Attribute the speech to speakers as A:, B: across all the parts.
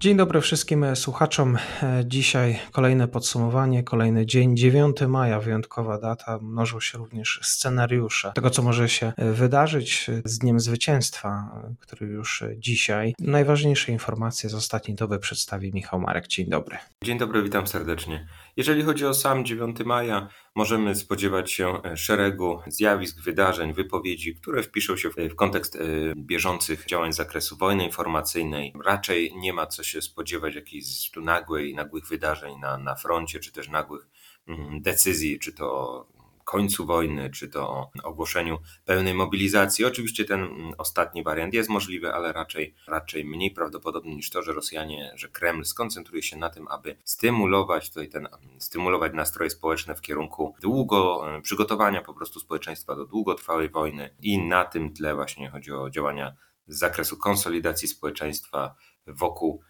A: Dzień dobry wszystkim słuchaczom. Dzisiaj kolejne podsumowanie, kolejny dzień, 9 maja, wyjątkowa data. Mnożą się również scenariusze tego, co może się wydarzyć z Dniem Zwycięstwa, który już dzisiaj. Najważniejsze informacje z ostatniej doby przedstawi Michał Marek. Dzień dobry.
B: Dzień dobry, witam serdecznie. Jeżeli chodzi o sam 9 maja, możemy spodziewać się szeregu zjawisk, wydarzeń, wypowiedzi, które wpiszą się w kontekst e, bieżących działań z zakresu wojny informacyjnej. Raczej nie ma co się spodziewać jakichś tu nagłej, nagłych wydarzeń na, na froncie, czy też nagłych mm, decyzji, czy to końcu wojny, czy to ogłoszeniu pełnej mobilizacji. Oczywiście ten mm, ostatni wariant jest możliwy, ale raczej, raczej mniej prawdopodobny niż to, że Rosjanie, że Kreml skoncentruje się na tym, aby stymulować tutaj ten, stymulować nastroje społeczne w kierunku długo, e, przygotowania po prostu społeczeństwa do długotrwałej wojny i na tym tle właśnie chodzi o działania z zakresu konsolidacji społeczeństwa wokół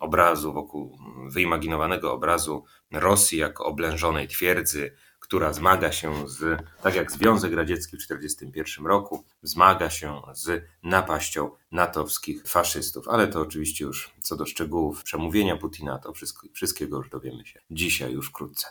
B: obrazu, wokół wyimaginowanego obrazu Rosji jako oblężonej twierdzy, która zmaga się z, tak jak Związek Radziecki w 1941 roku, zmaga się z napaścią natowskich faszystów. Ale to oczywiście już co do szczegółów przemówienia Putina, to wszystko, wszystkiego już dowiemy się dzisiaj już wkrótce.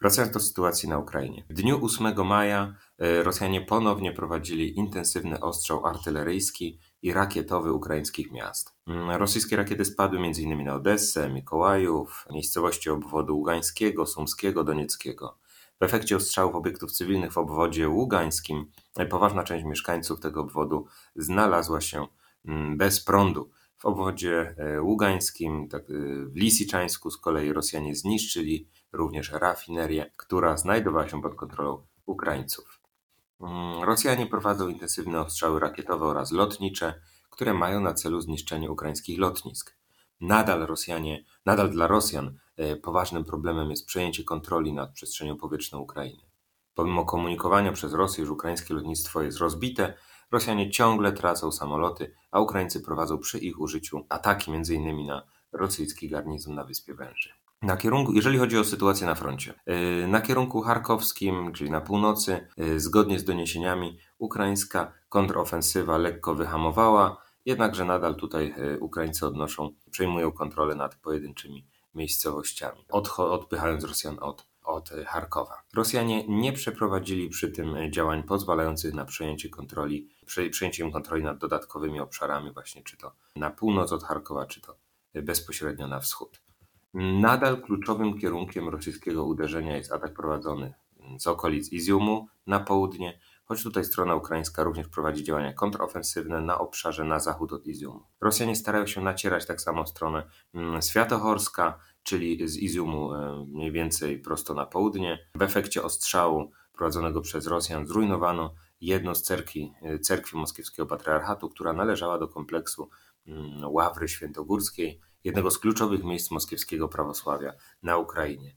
B: Wracając do sytuacji na Ukrainie. W dniu 8 maja e, Rosjanie ponownie prowadzili intensywny ostrzał artyleryjski i rakietowy ukraińskich miast. Mm, rosyjskie rakiety spadły m.in. na Odessę, Mikołajów, miejscowości obwodu Ługańskiego, Sumskiego, Donieckiego. W efekcie ostrzałów obiektów cywilnych w obwodzie ługańskim poważna część mieszkańców tego obwodu znalazła się mm, bez prądu. W obwodzie e, ługańskim, tak, e, w Lisiczańsku z kolei Rosjanie zniszczyli również rafinerię, która znajdowała się pod kontrolą Ukraińców. Mm, Rosjanie prowadzą intensywne ostrzały rakietowe oraz lotnicze, które mają na celu zniszczenie ukraińskich lotnisk. Nadal Rosjanie, nadal dla Rosjan e, poważnym problemem jest przejęcie kontroli nad przestrzenią powietrzną Ukrainy. Pomimo komunikowania przez Rosję, że ukraińskie lotnictwo jest rozbite, Rosjanie ciągle tracą samoloty, a Ukraińcy prowadzą przy ich użyciu ataki m.in. na rosyjski garnizon na Wyspie Węży. Na kierunku, jeżeli chodzi o sytuację na froncie, e, na kierunku charkowskim, czyli na północy, e, zgodnie z doniesieniami, ukraińska kontrofensywa lekko wyhamowała, Jednakże nadal tutaj e, Ukraińcy odnoszą, przejmują kontrolę nad pojedynczymi miejscowościami, odpychając Rosjan od, od Charkowa. Rosjanie nie przeprowadzili przy tym działań pozwalających na przejęcie kontroli, przejęcie kontroli nad dodatkowymi obszarami, właśnie czy to na północ od Charkowa, czy to bezpośrednio na wschód. Nadal kluczowym kierunkiem rosyjskiego uderzenia jest atak prowadzony z okolic Iziumu na południe, choć tutaj strona ukraińska również prowadzi działania kontrofensywne na obszarze na zachód od Iziumu. Rosjanie starają się nacierać tak samo stronę mm, Światochorska, czyli z Iziumu e, mniej więcej prosto na południe. W efekcie ostrzału prowadzonego przez Rosjan zrujnowano jedną z cerkwi, e, cerkwi moskiewskiego patriarchatu, która należała do kompleksu mm, Ławry Świętogórskiej, jednego z kluczowych miejsc moskiewskiego prawosławia na Ukrainie.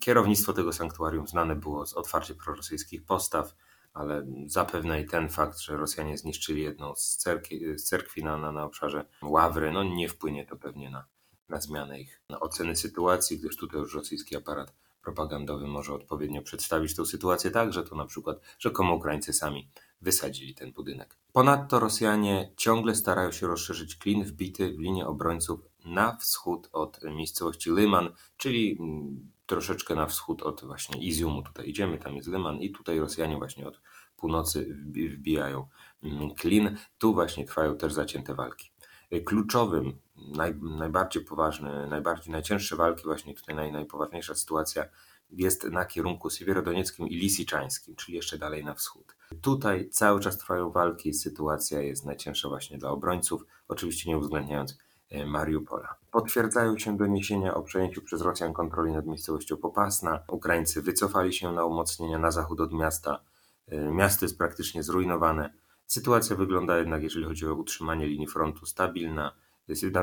B: Kierownictwo tego sanktuarium znane było z otwarcie prorosyjskich postaw, ale zapewne i ten fakt, że Rosjanie zniszczyli jedną z cerkwi, z cerkwi na, na, obszarze Ławry, no nie wpłynie to pewnie na, na zmianę ich na oceny sytuacji, gdyż tutaj już rosyjski aparat propagandowy może odpowiednio przedstawić tę sytuację tak, że to na przykład rzekomo Ukraińcy sami wysadzili ten budynek. Ponadto Rosjanie ciągle starają się rozszerzyć klin wbity w linię obrońców na wschód od miejscowości Lyman, czyli mm, troszeczkę na wschód od właśnie Iziumu. Tutaj idziemy, tam jest Lyman i tutaj Rosjanie właśnie od północy wbijają mm, klin. Tu właśnie trwają też zacięte walki. Kluczowym, naj, najbardziej poważny, najbardziej najcięższe walki, właśnie tutaj naj, najpoważniejsza sytuacja jest na kierunku Siewierodonieckim i Lisiczańskim, czyli jeszcze dalej na wschód. Tutaj cały czas trwają walki, sytuacja jest najcięższa właśnie dla obrońców, oczywiście nie uwzględniając Mariupola. Potwierdzają się doniesienia o przejęciu przez Rosjan kontroli nad miejscowością Popasna. Ukraińcy wycofali się na umocnienia na zachód od miasta. E, miasto jest praktycznie zrujnowane. Sytuacja wygląda jednak, jeżeli chodzi o utrzymanie linii frontu, stabilna.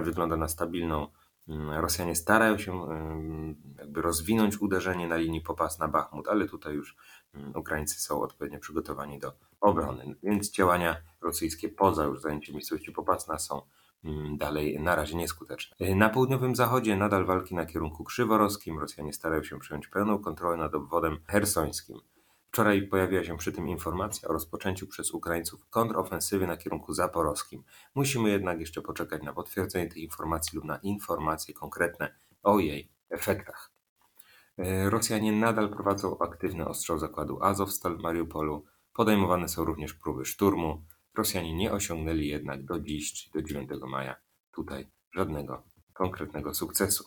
B: Wygląda na stabilną. Mm, Rosjanie starają się jakby rozwinąć uderzenie na linii Popasna-Bachmut, ale tutaj już mm, Ukraińcy są odpowiednio przygotowani do obrony. Więc działania rosyjskie poza już zajęciem miejscowości Popasna są Mm, dalej na razie nieskuteczne. Na południowym zachodzie nadal walki na kierunku krzyworoskim. Rosjanie starają się przejąć pełną kontrolę nad obwodem hersońskim. Wczoraj pojawiła się przy tym informacja o rozpoczęciu przez Ukraińców kontrofensywy na kierunku zaporowskim. Musimy jednak jeszcze poczekać na potwierdzenie tych informacji lub na informacje konkretne o jej efektach. E, Rosjanie nadal prowadzą aktywny ostrzał zakładu Azovstal w Mariupolu. Podejmowane są również próby szturmu. Rosjanie nie osiągnęli jednak do dziś, czyli do 9 maja, tutaj żadnego konkretnego sukcesu.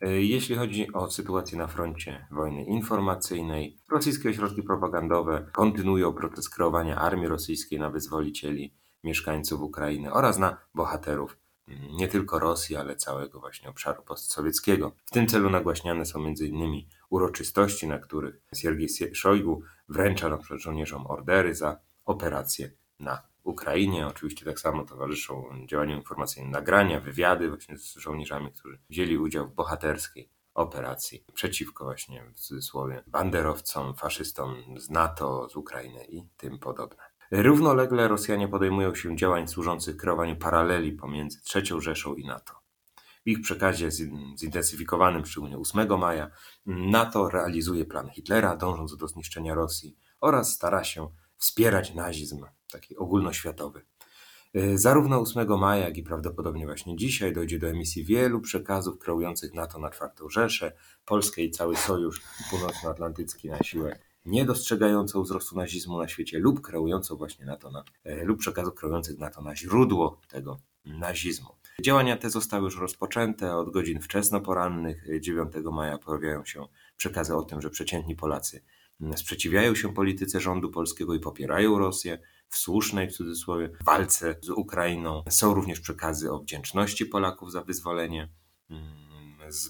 B: E, jeśli chodzi o sytuację na froncie wojny informacyjnej, rosyjskie ośrodki propagandowe kontynuują proces kreowania armii rosyjskiej na wyzwolicieli mieszkańców Ukrainy oraz na bohaterów mm, nie tylko Rosji, ale całego właśnie obszaru postsowieckiego. W tym celu nagłaśniane są m.in. uroczystości, na których Siergiej Szojgu wręcza na przykład żołnierzom ordery za operacje na Ukrainie. Oczywiście tak samo towarzyszą działaniom informacyjnym nagrania, wywiady właśnie z żołnierzami, którzy wzięli udział w bohaterskiej operacji przeciwko właśnie w cudzysłowie banderowcom, faszystom z NATO, z Ukrainy i tym podobne. Równolegle Rosjanie podejmują się działań służących kreowaniu paraleli pomiędzy III Rzeszą i NATO. W ich przekazie zintensyfikowanym szczególnie 8 maja NATO realizuje plan Hitlera, dążąc do zniszczenia Rosji oraz stara się wspierać nazizm taki ogólnoświatowy. Y, zarówno 8 maja, jak i prawdopodobnie właśnie dzisiaj dojdzie do emisji wielu przekazów kreujących NATO na czwartą Rzeszę, Polskę i cały Sojusz Północnoatlantycki na siłę nie dostrzegającą wzrostu nazizmu na świecie lub kreującą właśnie NATO na, e, lub przekazów kreujących NATO na źródło tego nazizmu. Działania te zostały już rozpoczęte od godzin wczesnoporannych 9 maja pojawiają się przekazy o tym, że przeciętni Polacy sprzeciwiają się polityce rządu polskiego i popierają Rosję w słusznej w cudzysłowie walce z Ukrainą. Są również przekazy o wdzięczności Polaków za wyzwolenie mm, z,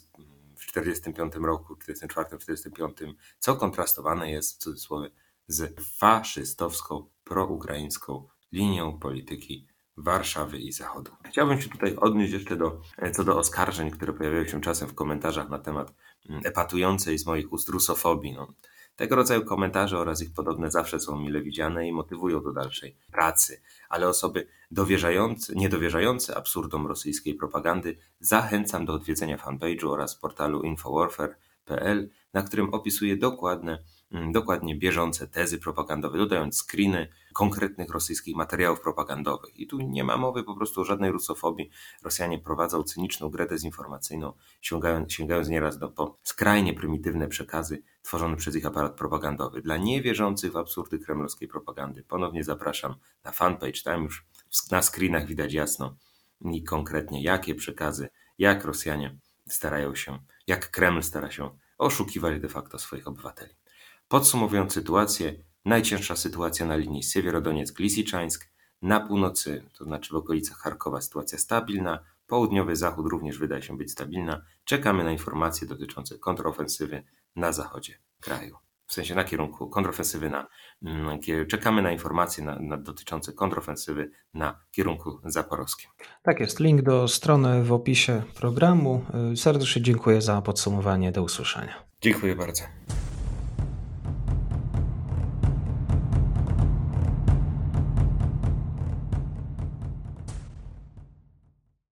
B: w 1945 roku, 1944-1945, co kontrastowane jest w cudzysłowie z faszystowską, proukraińską linią polityki Warszawy i Zachodu. Chciałbym się tutaj odnieść jeszcze do, co do oskarżeń, które pojawiają się czasem w komentarzach na temat mm, epatującej z moich ust rusofobii. No, tego rodzaju komentarze oraz ich podobne zawsze są mile widziane i motywują do dalszej pracy, ale osoby dowierzające, niedowierzające absurdom rosyjskiej propagandy zachęcam do odwiedzenia fanpage'u oraz portalu infowarfare.pl, na którym opisuję dokładne Mm, dokładnie bieżące tezy propagandowe, dodając screeny konkretnych rosyjskich materiałów propagandowych. I tu nie ma mowy po prostu o żadnej rusofobii. Rosjanie prowadzą cyniczną grę dezinformacyjną, sięgając, sięgając nieraz do, po skrajnie prymitywne przekazy tworzone przez ich aparat propagandowy. Dla niewierzących w absurdy kremlowskiej propagandy ponownie zapraszam na fanpage. Tam już na screenach widać jasno i konkretnie jakie przekazy, jak Rosjanie starają się, jak Kreml stara się oszukiwać de facto swoich obywateli. Podsumowując sytuację, najcięższa sytuacja na linii Siewierodoniec-Lisiczańsk, na północy, to znaczy w okolicach Charkowa sytuacja stabilna, południowy zachód również wydaje się być stabilna. Czekamy na informacje dotyczące kontrofensywy na zachodzie kraju. W sensie na kierunku kontrofensywy na. Czekamy na informacje na, na dotyczące kontrofensywy na kierunku zaporowskim.
A: Tak jest. Link do strony w opisie programu. Serdecznie dziękuję za podsumowanie. Do usłyszenia.
B: Dziękuję bardzo.